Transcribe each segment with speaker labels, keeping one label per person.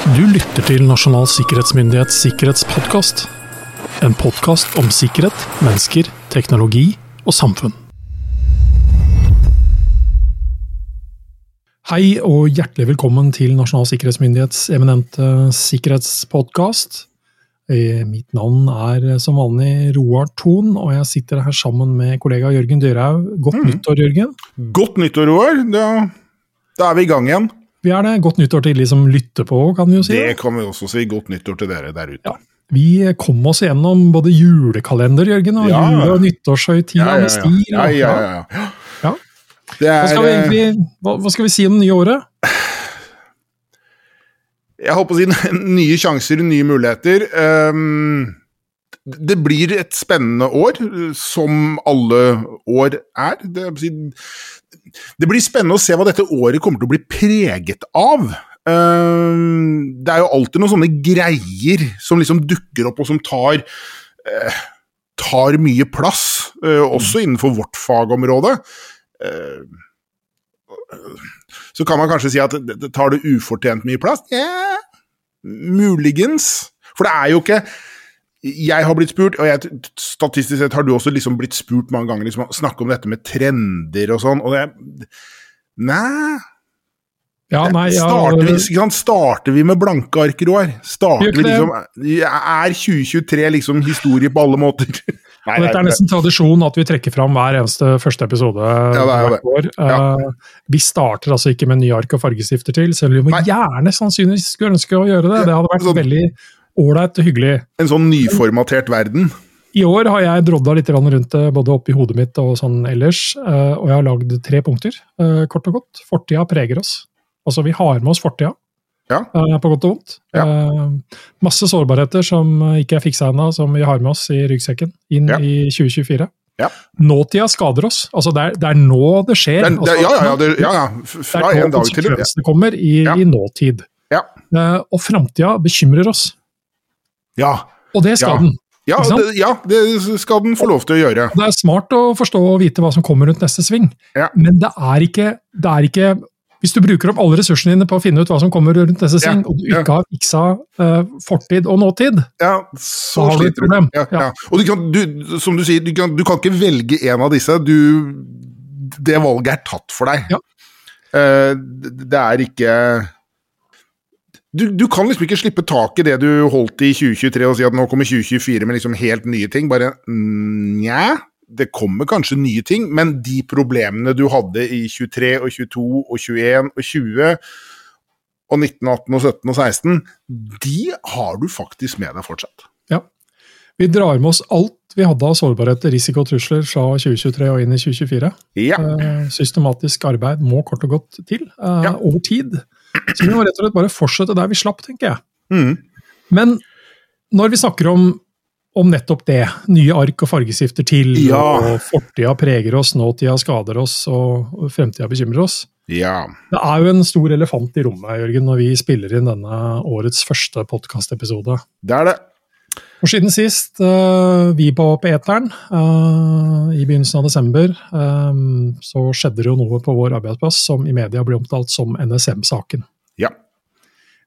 Speaker 1: Du lytter til Nasjonal sikkerhetsmyndighets sikkerhetspodkast. En podkast om sikkerhet, mennesker, teknologi og samfunn. Hei og hjertelig velkommen til Nasjonal sikkerhetsmyndighets eminente sikkerhetspodkast. Eh, Mitt navn er som vanlig Roar Thon, og jeg sitter her sammen med kollega Jørgen Dyrhaug. Godt nyttår, Jørgen.
Speaker 2: Godt nyttår, Roar. Da, da er vi i gang igjen.
Speaker 1: Vi er det. Godt nyttår til de som lytter på, kan vi jo si.
Speaker 2: Det kan vi også si. Godt nyttår til dere der ute.
Speaker 1: Ja. Vi kom oss gjennom både julekalender, Jørgen, og
Speaker 2: Ja.
Speaker 1: jule- og nyttårshøytida
Speaker 2: Ja, ja,
Speaker 1: med stil.
Speaker 2: ja. ja, ja, ja. Det
Speaker 1: Hva,
Speaker 2: er,
Speaker 1: skal vi egentlig, hva, hva skal vi si om det nye året?
Speaker 2: jeg håper å si nye sjanser, nye muligheter. Ehm, det blir et spennende år, som alle år er. Det, det blir spennende å se hva dette året kommer til å bli preget av. Ehm, det er jo alltid noen sånne greier som liksom dukker opp, og som tar eh, tar mye plass, eh, også innenfor vårt fagområde. Eh, så kan man kanskje si at tar det ufortjent mye plass. Ja, muligens. For det er jo ikke Jeg har blitt spurt, og jeg, statistisk sett har du også liksom blitt spurt mange ganger, liksom, snakke om dette med trender og sånn, og det Nei.
Speaker 1: Ja, nei, ja,
Speaker 2: starter, vi, sant? starter vi med blanke ark, Roar? Starter vi liksom Er 2023 liksom historie på alle måter? Nei,
Speaker 1: og dette er nesten tradisjon at vi trekker fram hver eneste første episode
Speaker 2: det er
Speaker 1: år.
Speaker 2: Ja.
Speaker 1: Eh, vi starter altså ikke med nye ark og fargestifter til, selv om vi gjerne sannsynligvis skulle ønske å gjøre det. Det hadde vært
Speaker 2: Sånn-
Speaker 1: veldig ålreit og hyggelig.
Speaker 2: En sånn nyformatert verden.
Speaker 1: I år har jeg drodda litt rundt det, både oppi hodet mitt og sånn ellers. eh, Og jeg har lagd tre punkter, eh, kort og godt. Fortida preger oss. Altså, vi har med oss fortida,
Speaker 2: Ja.
Speaker 1: eh, på godt og vondt.
Speaker 2: Ja.
Speaker 1: Masse sårbarheter som ikke er fiksa ennå, som vi har med oss i ryggsekken inn
Speaker 2: Ja.
Speaker 1: i 2024.
Speaker 2: Ja.
Speaker 1: Nåtida skader oss. Altså, det er, det er nå det skjer.
Speaker 2: Det, er- det,
Speaker 1: Altså,
Speaker 2: ja, ja, ja, det, ja,
Speaker 1: det
Speaker 2: Fra
Speaker 1: er nå
Speaker 2: en dag til
Speaker 1: konsekvensene kommer i, i nåtid.
Speaker 2: Ja.
Speaker 1: Eh, Og framtida bekymrer oss.
Speaker 2: Ja.
Speaker 1: Og det skal
Speaker 2: Ja.
Speaker 1: den.
Speaker 2: Ja, det, ja, det skal den få lov til å gjøre.
Speaker 1: Det er smart å forstå og vite hva som kommer rundt neste sving,
Speaker 2: Ja.
Speaker 1: men det er, ikke, det er ikke Hvis du bruker opp alle ressursene dine på å finne ut hva som kommer rundt neste sving, og du ikke har fiksa uh, fortid og nåtid,
Speaker 2: Ja, så
Speaker 1: har du et problem.
Speaker 2: Ja,
Speaker 1: Ja.
Speaker 2: ja. Og du kan, du, som du sier, du kan, du kan ikke velge en av disse. Du, det valget er tatt for deg.
Speaker 1: Ja.
Speaker 2: Eh, det det er ikke du, du kan liksom ikke slippe tak i det du holdt i 2023 og si at nå kommer 2024 med liksom helt nye ting. Bare nja, det kommer kanskje nye ting, men de problemene du hadde i 23 og 22 og 21 og 20 og 19, 18 og 17 og 16, de har du faktisk med deg fortsatt.
Speaker 1: ja. Vi drar med oss alt vi hadde av sårbarheter, risiko og trusler fra 2023 og inn i 2024.
Speaker 2: Ja.
Speaker 1: Eh, systematisk arbeid må kort og godt til, eh,
Speaker 2: Ja.
Speaker 1: over tid. Så vi må rett og slett bare fortsette der vi slapp, tenker jeg.
Speaker 2: Mm.
Speaker 1: Men når vi snakker om, om nettopp det, nye ark og fargestifter til,
Speaker 2: Ja.
Speaker 1: og fortida preger oss, nåtida skader oss, og fremtida bekymrer oss
Speaker 2: ja.
Speaker 1: Det er jo en stor elefant i rommet, Jørgen, når vi spiller inn denne årets første podkastepisode.
Speaker 2: Det er det.
Speaker 1: For siden sist uh, vi på eteren, uh, i begynnelsen av desember, um, så skjedde det jo noe på vår arbeidsplass som i media ble omtalt som NSM-saken.
Speaker 2: Ja.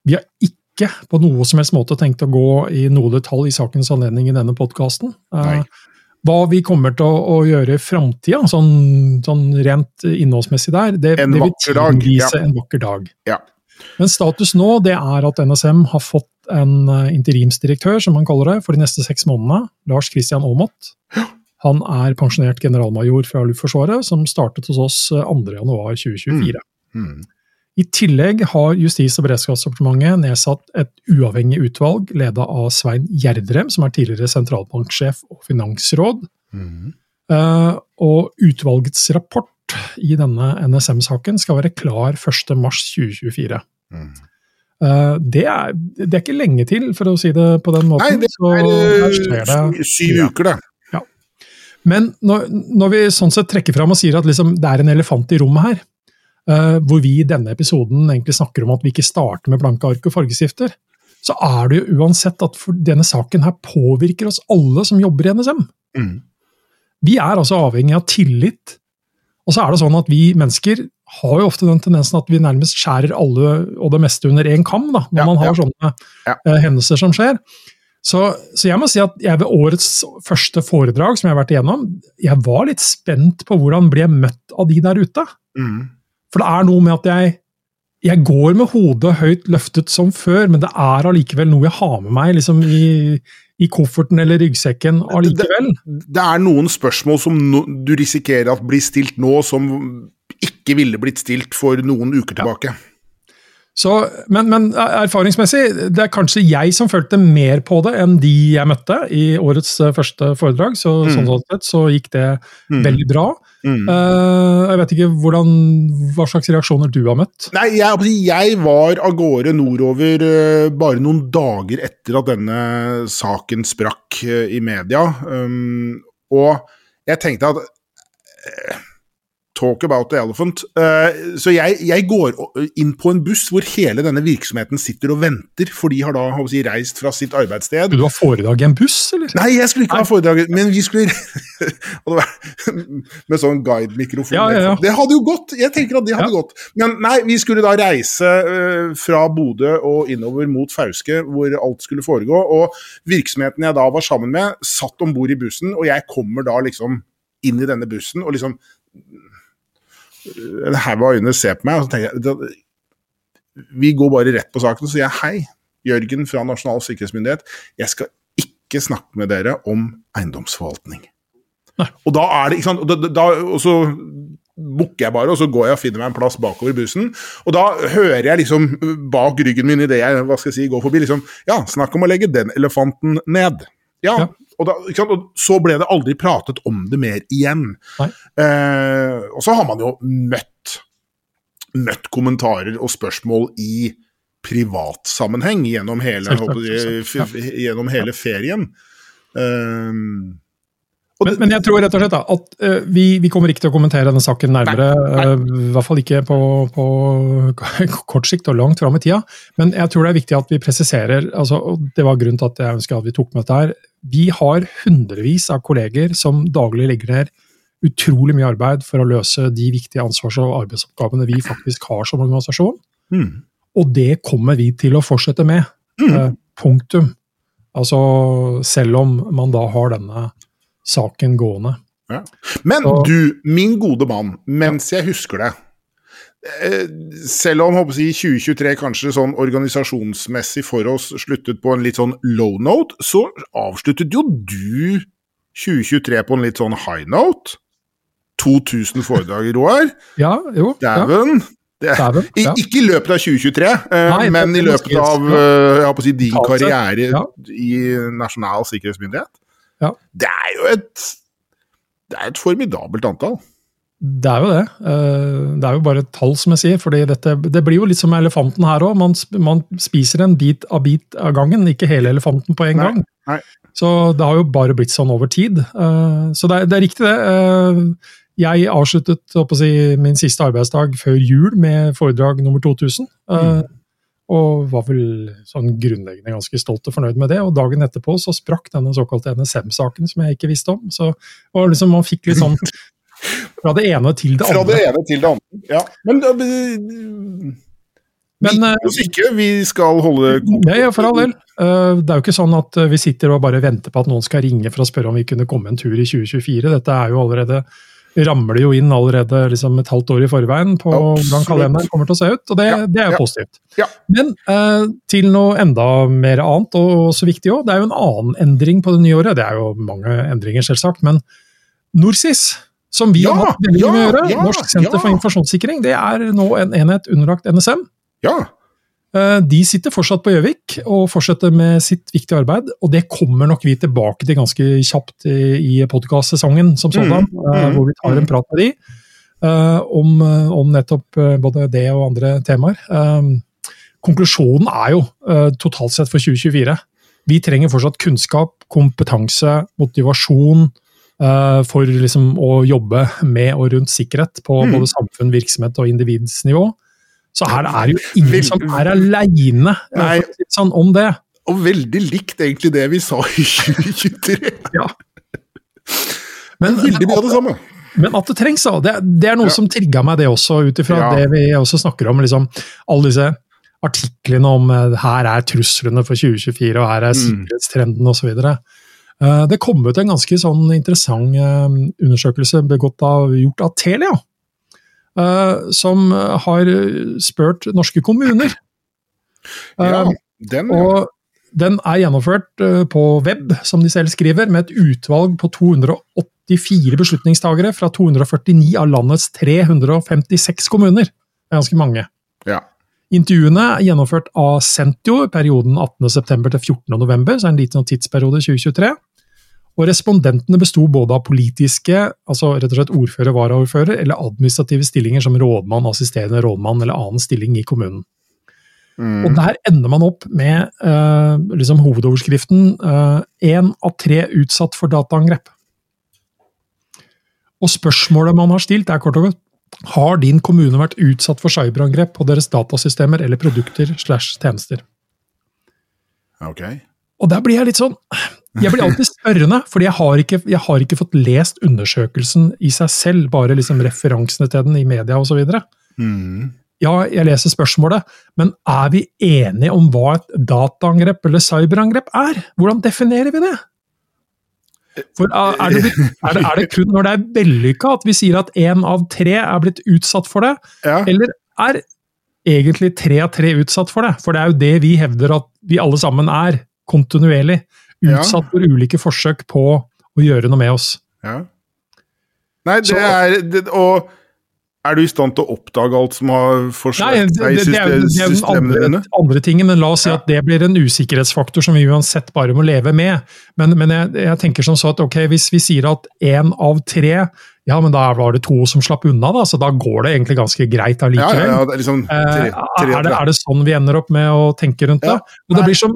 Speaker 1: Vi har ikke på noe som helst måte tenkt å gå i noe detalj i sakens anledning i denne podkasten.
Speaker 2: Nei.
Speaker 1: Hva vi kommer til å, å gjøre i framtida, sånn, sånn rent innholdsmessig der, det,
Speaker 2: En
Speaker 1: det vil tilvise
Speaker 2: ja.
Speaker 1: en vakker dag.
Speaker 2: Ja.
Speaker 1: Men status nå det er at NSM har fått en eh, interimsdirektør, som han kaller det, for de neste seks månedene. Lars Christian Aamodt. Han er pensjonert generalmajor fra Luftforsvaret, som startet hos oss eh, 2.1.2024.
Speaker 2: Mm.
Speaker 1: I tillegg har Justis- og beredskapsdepartementet nedsatt et uavhengig utvalg ledet av Svein Gjerdrem, som er tidligere sentralbanksjef og finansråd.
Speaker 2: Mm.
Speaker 1: Uh, og utvalgets rapport i denne NSM-saken skal være klar 1.3.2024.
Speaker 2: Mm.
Speaker 1: Uh, det, er, det er ikke lenge til, for å si det på den måten.
Speaker 2: Nei, det er
Speaker 1: så,
Speaker 2: eh,
Speaker 1: det.
Speaker 2: syv uker, det.
Speaker 1: Men når, når vi sånn sett trekker fram og sier at liksom, det er en elefant i rommet her, uh, hvor vi i denne episoden egentlig snakker om at vi ikke starter med blanke ark og fargestifter, så er det jo uansett at for denne saken her påvirker oss alle som jobber i NSM.
Speaker 2: Mm.
Speaker 1: Vi er altså avhengig av tillit Og så er det sånn at vi mennesker har jo ofte den tendensen at vi nærmest skjærer alle og det meste under én kam, da, når
Speaker 2: Ja,
Speaker 1: man har
Speaker 2: ja.
Speaker 1: sånne eh, hendelser som skjer. Så, så jeg må si at jeg ved årets første foredrag som jeg har vært igjennom, jeg var litt spent på hvordan ble jeg møtt av de der ute.
Speaker 2: Mm.
Speaker 1: For det er noe med at jeg, jeg går med hodet høyt løftet som før, men det er allikevel noe jeg har med meg liksom i, i kofferten eller ryggsekken allikevel.
Speaker 2: Det er noen spørsmål som no, du risikerer at blir stilt nå, som ikke ville blitt stilt for noen uker tilbake.
Speaker 1: Så, men, men erfaringsmessig, det er kanskje jeg som følte mer på det enn de jeg møtte i årets eh, første foredrag. Så
Speaker 2: Mm.
Speaker 1: sånn sett så gikk det
Speaker 2: Mm.
Speaker 1: veldig bra.
Speaker 2: Mm.
Speaker 1: Uh, jeg vet ikke hvordan, hva slags reaksjoner du har møtt.
Speaker 2: Nei, jeg, jeg var av gårde nordover uh, bare noen dager etter at denne saken sprakk uh, i media. Um, og jeg tenkte at eh, Talk about the elephant. Eh, så jeg, jeg går inn på en buss hvor hele denne virksomheten sitter og venter, for de har da jeg, reist fra sitt arbeidssted.
Speaker 1: Skulle du ha foredrag i en buss, eller?
Speaker 2: Nei, jeg skulle ikke ha foredrag, men vi skulle Med sånn guide-mikrofon.
Speaker 1: Ja, ja, ja.
Speaker 2: Det hadde jo gått! Jeg tenker at det hadde gått. Men nei, vi skulle da reise øh, fra Bodø og innover mot Fauske, hvor alt skulle foregå. Og virksomheten jeg da var sammen med, satt om bord i bussen, og jeg kommer da liksom inn i denne bussen og liksom En haug av øyne ser på meg, og så tenker jeg Vi går bare rett på saken, og så sier jeg hei. Jørgen fra Nasjonal sikkerhetsmyndighet. Jeg skal ikke snakke med dere om eiendomsforvaltning.
Speaker 1: Nei.
Speaker 2: Og da er det, ikke sant, og, da, da, og så bukker jeg bare, og så går jeg og finner meg en plass bakover bussen. Og da hører jeg liksom bak ryggen min idet jeg hva skal jeg si, går forbi, liksom Ja, snakk om å legge den elefanten ned. Ja,
Speaker 1: Ja.
Speaker 2: Og, da, ikke sant, og så ble det aldri pratet om det mer igjen. Eh, og så har man jo møtt møtt kommentarer og spørsmål i privatsammenheng gjennom hele,
Speaker 1: Selvsagt,
Speaker 2: håper jeg, gjennom hele ferien. Eh, og
Speaker 1: Men, men jeg tror rett og slett da, at uh, vi, vi kommer ikke til å kommentere denne saken nærmere.
Speaker 2: Nei,
Speaker 1: eh, I hvert fall ikke på, på kort sikt og langt fram i tida. Men jeg tror det er viktig at vi presiserer, altså, og det var grunnen til at jeg ønsker at vi tok med dette her. Vi har hundrevis av kolleger som daglig legger ned utrolig mye arbeid for å løse de viktige ansvars- og arbeidsoppgavene vi faktisk har som organisasjon.
Speaker 2: mm,
Speaker 1: Og det kommer vi til å fortsette med.
Speaker 2: mm,
Speaker 1: Eh, punktum. Altså, selv om man da har denne saken gående.
Speaker 2: Men
Speaker 1: Så-
Speaker 2: du, min gode mann, mens jeg husker det Selv om håper jeg, 2023 kanskje sånn organisasjonsmessig for oss sluttet på en litt sånn low note, så avsluttet jo du 2023 på en litt sånn high note. 2000 foredrag, Roar.
Speaker 1: Ja, jo.
Speaker 2: Dæven. Ja.
Speaker 1: dæven. Ja.
Speaker 2: Ikke i løpet av 2023, eh,
Speaker 1: Nei,
Speaker 2: men i løpet av eh, jeg håper å si, din karriere
Speaker 1: ja.
Speaker 2: i Nasjonal sikkerhetsmyndighet.
Speaker 1: Ja.
Speaker 2: Det er jo et Det er et formidabelt antall.
Speaker 1: Det er jo det. Eh, Det er jo bare tall, som jeg sier. fordi dette, Det blir jo litt som elefanten her òg. Man, man spiser en bit av bit av gangen, ikke hele elefanten på en
Speaker 2: Nei,
Speaker 1: gang.
Speaker 2: nei.
Speaker 1: Så det har jo bare blitt sånn over tid. Eh, Så det er, det er riktig, det. Eh, Jeg avsluttet si, min siste arbeidsdag før jul med foredrag nummer 2000. eh,
Speaker 2: Mm.
Speaker 1: Og var vel sånn grunnleggende ganske stolt og fornøyd med det. Og dagen etterpå så sprakk denne såkalte NSM-saken som jeg ikke visste om. Så liksom man fikk litt sånn fra det ene til det andre.
Speaker 2: Fra det ene til det andre. Ja. Men da, vi
Speaker 1: Men
Speaker 2: vi, ikke, vi skal holde
Speaker 1: Nei, ja, for all del. Eh, Det er jo ikke sånn at eh, vi sitter og bare venter på at noen skal ringe for å spørre om vi kunne komme en tur i 2024. Dette er jo allerede ramler jo inn allerede liksom et halvt år i forveien på hvordan kalenderen kommer til å se ut, og det,
Speaker 2: Ja,
Speaker 1: det er jo
Speaker 2: ja.
Speaker 1: positivt.
Speaker 2: Ja.
Speaker 1: Men eh, til noe enda mer annet, og så viktig òg. Det er jo en annen endring på det nye året. Det er jo mange endringer, selvsagt. Men NorSIS, som vi
Speaker 2: Ja,
Speaker 1: har hatt veldig mye med å gjøre,
Speaker 2: ja,
Speaker 1: Norsk senter
Speaker 2: ja.
Speaker 1: for informasjonssikring, det er nå en enhet underlagt NSM.
Speaker 2: Ja.
Speaker 1: Eh, De sitter fortsatt på Gjøvik og fortsetter med sitt viktige arbeid, og det kommer nok vi tilbake til ganske kjapt i, i podkastsesongen som sådan,
Speaker 2: Mm, mm,
Speaker 1: hvor vi tar en
Speaker 2: mm.
Speaker 1: prat med de eh, om, om nettopp både det og andre temaer. Konklusjonen er jo totalt sett for 2024 vi trenger fortsatt kunnskap, kompetanse, motivasjon for liksom å jobbe med og rundt sikkerhet på
Speaker 2: Mm.
Speaker 1: både samfunn, virksomhet og individsnivå. Så her er det jo ingen
Speaker 2: Vel-
Speaker 1: som er aleine sånn, om det.
Speaker 2: Og veldig likt egentlig det vi sa i 2023.
Speaker 1: Ja. Men,
Speaker 2: Veldig mye av det samme.
Speaker 1: Men at det trengs, da. Det, det er noe
Speaker 2: Ja.
Speaker 1: som trigga meg, det også, ut ifra
Speaker 2: Ja.
Speaker 1: det vi også snakker om. liksom Alle disse artiklene om eh, her er truslene for 2024, og her er
Speaker 2: Mm.
Speaker 1: sikkerhetstrenden osv. Uh, det kom ut en ganske sånn interessant eh, undersøkelse begått av, gjort av Telia, eh, som har spurt norske kommuner.
Speaker 2: Ja,
Speaker 1: Eh,
Speaker 2: den, ja.
Speaker 1: og den er gjennomført eh, på web, som de selv skriver, med et utvalg på 284 beslutningstagere fra 249 av landets 356 kommuner. Det er ganske mange.
Speaker 2: ja.
Speaker 1: Intervjuene er gjennomført av Sentio i perioden 18.9. til 14.11, så en liten tidsperiode 2023. Og respondentene besto både av politiske, altså rett og slett ordfører, varaordfører, eller administrative stillinger som rådmann, assisterende rådmann eller annen stilling i kommunen.
Speaker 2: Mm.
Speaker 1: Og der ender man opp med uh, liksom hovedoverskriften én av tre utsatt for dataangrep. Og spørsmålet man har stilt, er kort og godt har din kommune vært utsatt for cyberangrep på deres datasystemer eller produkter slash tjenester.
Speaker 2: Ok.
Speaker 1: Og der blir jeg litt sånn Jeg blir alltid spørrende, fordi jeg har ikke, jeg har ikke fått lest undersøkelsen i seg selv, bare liksom referansene til den i media osv.
Speaker 2: Mm.
Speaker 1: Ja, jeg leser spørsmålet, men er vi enige om hva et dataangrep eller cyberangrep er? Hvordan definerer vi det? For er er det, er det, er det kun når det er vellykka at vi sier at én av tre er blitt utsatt for det,
Speaker 2: Ja.
Speaker 1: eller er egentlig tre av tre utsatt for det? For det er jo det vi hevder at vi alle sammen er, kontinuerlig.
Speaker 2: Ja.
Speaker 1: Utsatt for ulike forsøk på å gjøre noe med oss.
Speaker 2: ja. Nei, det
Speaker 1: Så-
Speaker 2: er det, Og er du i stand til å oppdage alt som har
Speaker 1: forsvunnet
Speaker 2: seg i
Speaker 1: systemene jo det er den andre,
Speaker 2: dine?
Speaker 1: andre tingen, men la oss si at det blir en usikkerhetsfaktor som vi uansett bare må leve med. Men, men jeg, jeg tenker som så at ok, hvis vi sier at én av tre, ja, men da var det to som slapp unna, da, så da går det egentlig ganske greit
Speaker 2: Ja,
Speaker 1: allikevel.
Speaker 2: ja, ja, er liksom tre,
Speaker 1: Eh,
Speaker 2: tre,
Speaker 1: er, det, er det sånn vi ender opp med å tenke rundt det? Og det blir som,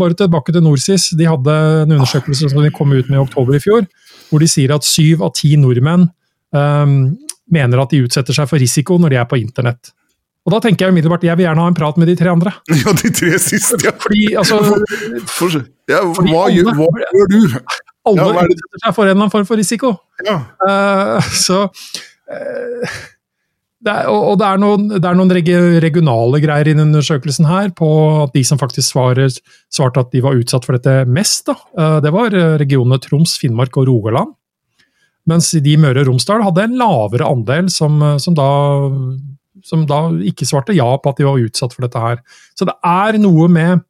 Speaker 1: Bare tilbake til Norsis. De hadde en undersøkelse som de kom ut med i oktober i fjor, hvor de sier at syv av ti nordmenn mener at de utsetter seg for risiko når de er på internett. Og da tenker jeg umiddelbart jeg vil gjerne ha en prat med de tre andre.
Speaker 2: Ja, de tre siste, ja.
Speaker 1: Fordi altså,
Speaker 2: For, ja
Speaker 1: Fordi
Speaker 2: hva, gjør, hva gjør du?
Speaker 1: alle
Speaker 2: Ja, er
Speaker 1: utsetter seg for en eller annen form for risiko.
Speaker 2: Ja.
Speaker 1: Uh, så uh, det er, og og det er noen, det er noen regi, regionale greier i den undersøkelsen her, på at de som faktisk svarer, svarte at de var utsatt for dette mest, da. Eh, det var regionene Troms, Finnmark og Rogaland. Mens de i Møre og Romsdal hadde en lavere andel som, eh, som, da, som da ikke svarte ja på at de var utsatt for dette her. Så det er noe med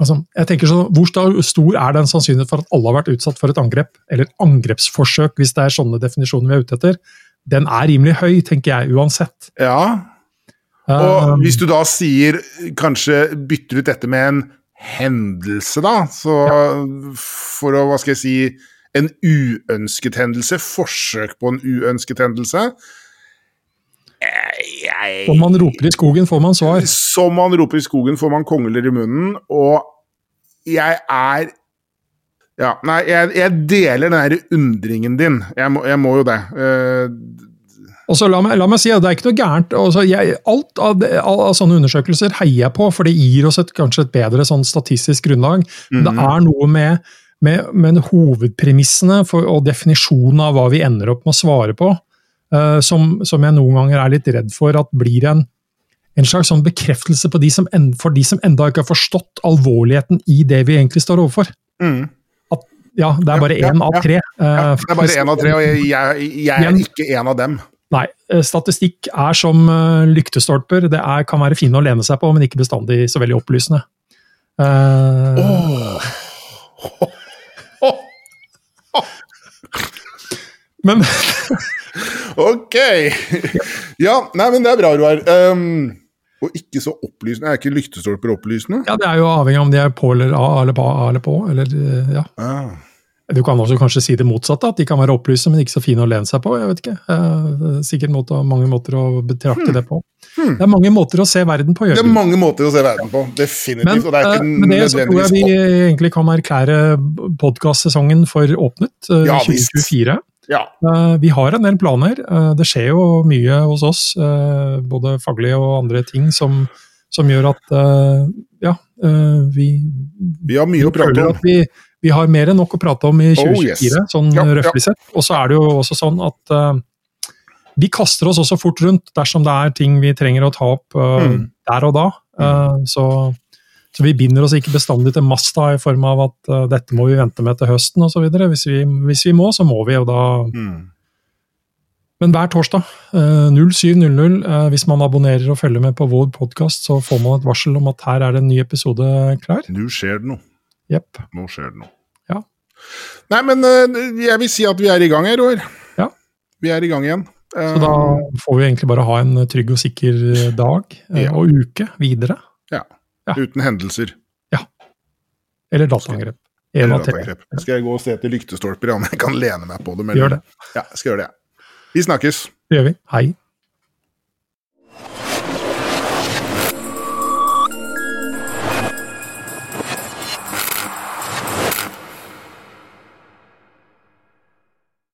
Speaker 1: altså, jeg tenker så, Hvor stor er den sannsynligheten for at alle har vært utsatt for et angrep, eller angrepsforsøk, hvis det er sånne definisjoner vi er ute etter? Den er rimelig høy, tenker jeg, uansett.
Speaker 2: ja. Og
Speaker 1: Um,
Speaker 2: hvis du da sier Kanskje bytter ut dette med en hendelse, da, så for å, hva skal jeg si En uønsket hendelse, forsøk på en uønsket hendelse jeg, jeg,
Speaker 1: Om man roper i skogen, får man svar.
Speaker 2: Som man roper i skogen, får man kongler i munnen, og jeg er Ja, nei, jeg, jeg deler den derre undringen din. Jeg må, jeg må jo det. Uh...
Speaker 1: Og så la meg, la meg si at det er ikke noe gærent. Altså, jeg, alt av, det, all, av sånne undersøkelser heier jeg på, for det gir oss et, kanskje et bedre sånn statistisk grunnlag. Men det
Speaker 2: Mhm.
Speaker 1: er noe med, med, med hovedpremissene for, og definisjonen av hva vi ender opp med å svare på, uh, som, som jeg noen ganger er litt redd for at blir en, en slags sånn bekreftelse på de som en, for de som enda ikke har forstått alvorligheten i det vi egentlig står overfor.
Speaker 2: mm.
Speaker 1: At, ja, det er bare
Speaker 2: Ja,
Speaker 1: én
Speaker 2: ja,
Speaker 1: av
Speaker 2: tre.
Speaker 1: tre.
Speaker 2: Ja,
Speaker 1: eh,
Speaker 2: det er bare én av tre, og jeg, jeg, jeg er ikke en av dem.
Speaker 1: Nei, eh, statistikk er som lyktestolper. Det er, kan være fine å lene seg på, men ikke bestandig så veldig opplysende. Uh,
Speaker 2: Åh.
Speaker 1: Men
Speaker 2: Ok! Ja, nei, men det er bra, Roar. Um, og ikke så opplysende. Er ikke lyktestolper opplysende?
Speaker 1: ja, det er jo avhengig av om de er på eller av eller på. Eller på eller, eh, ja.
Speaker 2: Ah.
Speaker 1: Du kan også kanskje si det motsatte, at de kan være opplyse, men ikke så fine å lene seg på. jeg vet ikke. Eh, er Sikkert måte, mange måter å betrakte det på.
Speaker 2: Hmm.
Speaker 1: Det er mange måter å se verden på.
Speaker 2: Det er mange måter å se verden på. Definitivt.
Speaker 1: Men,
Speaker 2: og det er ikke
Speaker 1: med det så tror jeg vi egentlig kan erklære podkastsesongen for åpnet. eh,
Speaker 2: Ja,
Speaker 1: 2024.
Speaker 2: Ja.
Speaker 1: Eh, Vi har en del planer. Det skjer jo mye hos oss, eh, både faglige og andre ting, som, som gjør at ja, eh, vi,
Speaker 2: Vi har mye å prate om.
Speaker 1: Vi, har mer enn nok å prate om i
Speaker 2: Oh,
Speaker 1: 2024,
Speaker 2: yes.
Speaker 1: sånn
Speaker 2: Ja,
Speaker 1: røftlig sett. Og så er det jo også sånn at uh, vi kaster oss også fort rundt dersom det er ting vi trenger å ta opp uh,
Speaker 2: Mm.
Speaker 1: der og da. Uh, så, så vi binder oss ikke bestandig til masta i form av at dette må vi vente med til høsten osv. Hvis, vi- hvis vi må, så må vi, og da
Speaker 2: Mm.
Speaker 1: Men hver torsdag eh, 07.00, eh, hvis man abonnerer og følger med på vår podkast, så får man et varsel om at her er det en ny episode klar.
Speaker 2: Nå skjer det noe.
Speaker 1: Yep.
Speaker 2: Nå skjer det noe.
Speaker 1: Ja.
Speaker 2: Nei, men eh, jeg vil si at vi er i gang her, Roar.
Speaker 1: Ja.
Speaker 2: Vi er i gang igjen.
Speaker 1: Så da får vi egentlig bare ha en trygg og sikker dag eh,
Speaker 2: Ja.
Speaker 1: og uke videre.
Speaker 2: ja.
Speaker 1: ja.
Speaker 2: Uten hendelser.
Speaker 1: Eller dataangrep.
Speaker 2: Eller dataangrep. Skal jeg gå og se etter lyktestolper, om jeg kan lene meg på dem? eller-
Speaker 1: Gjør det.
Speaker 2: Ja, skal gjøre det. Vi snakkes.
Speaker 1: Det gjør vi. Hei.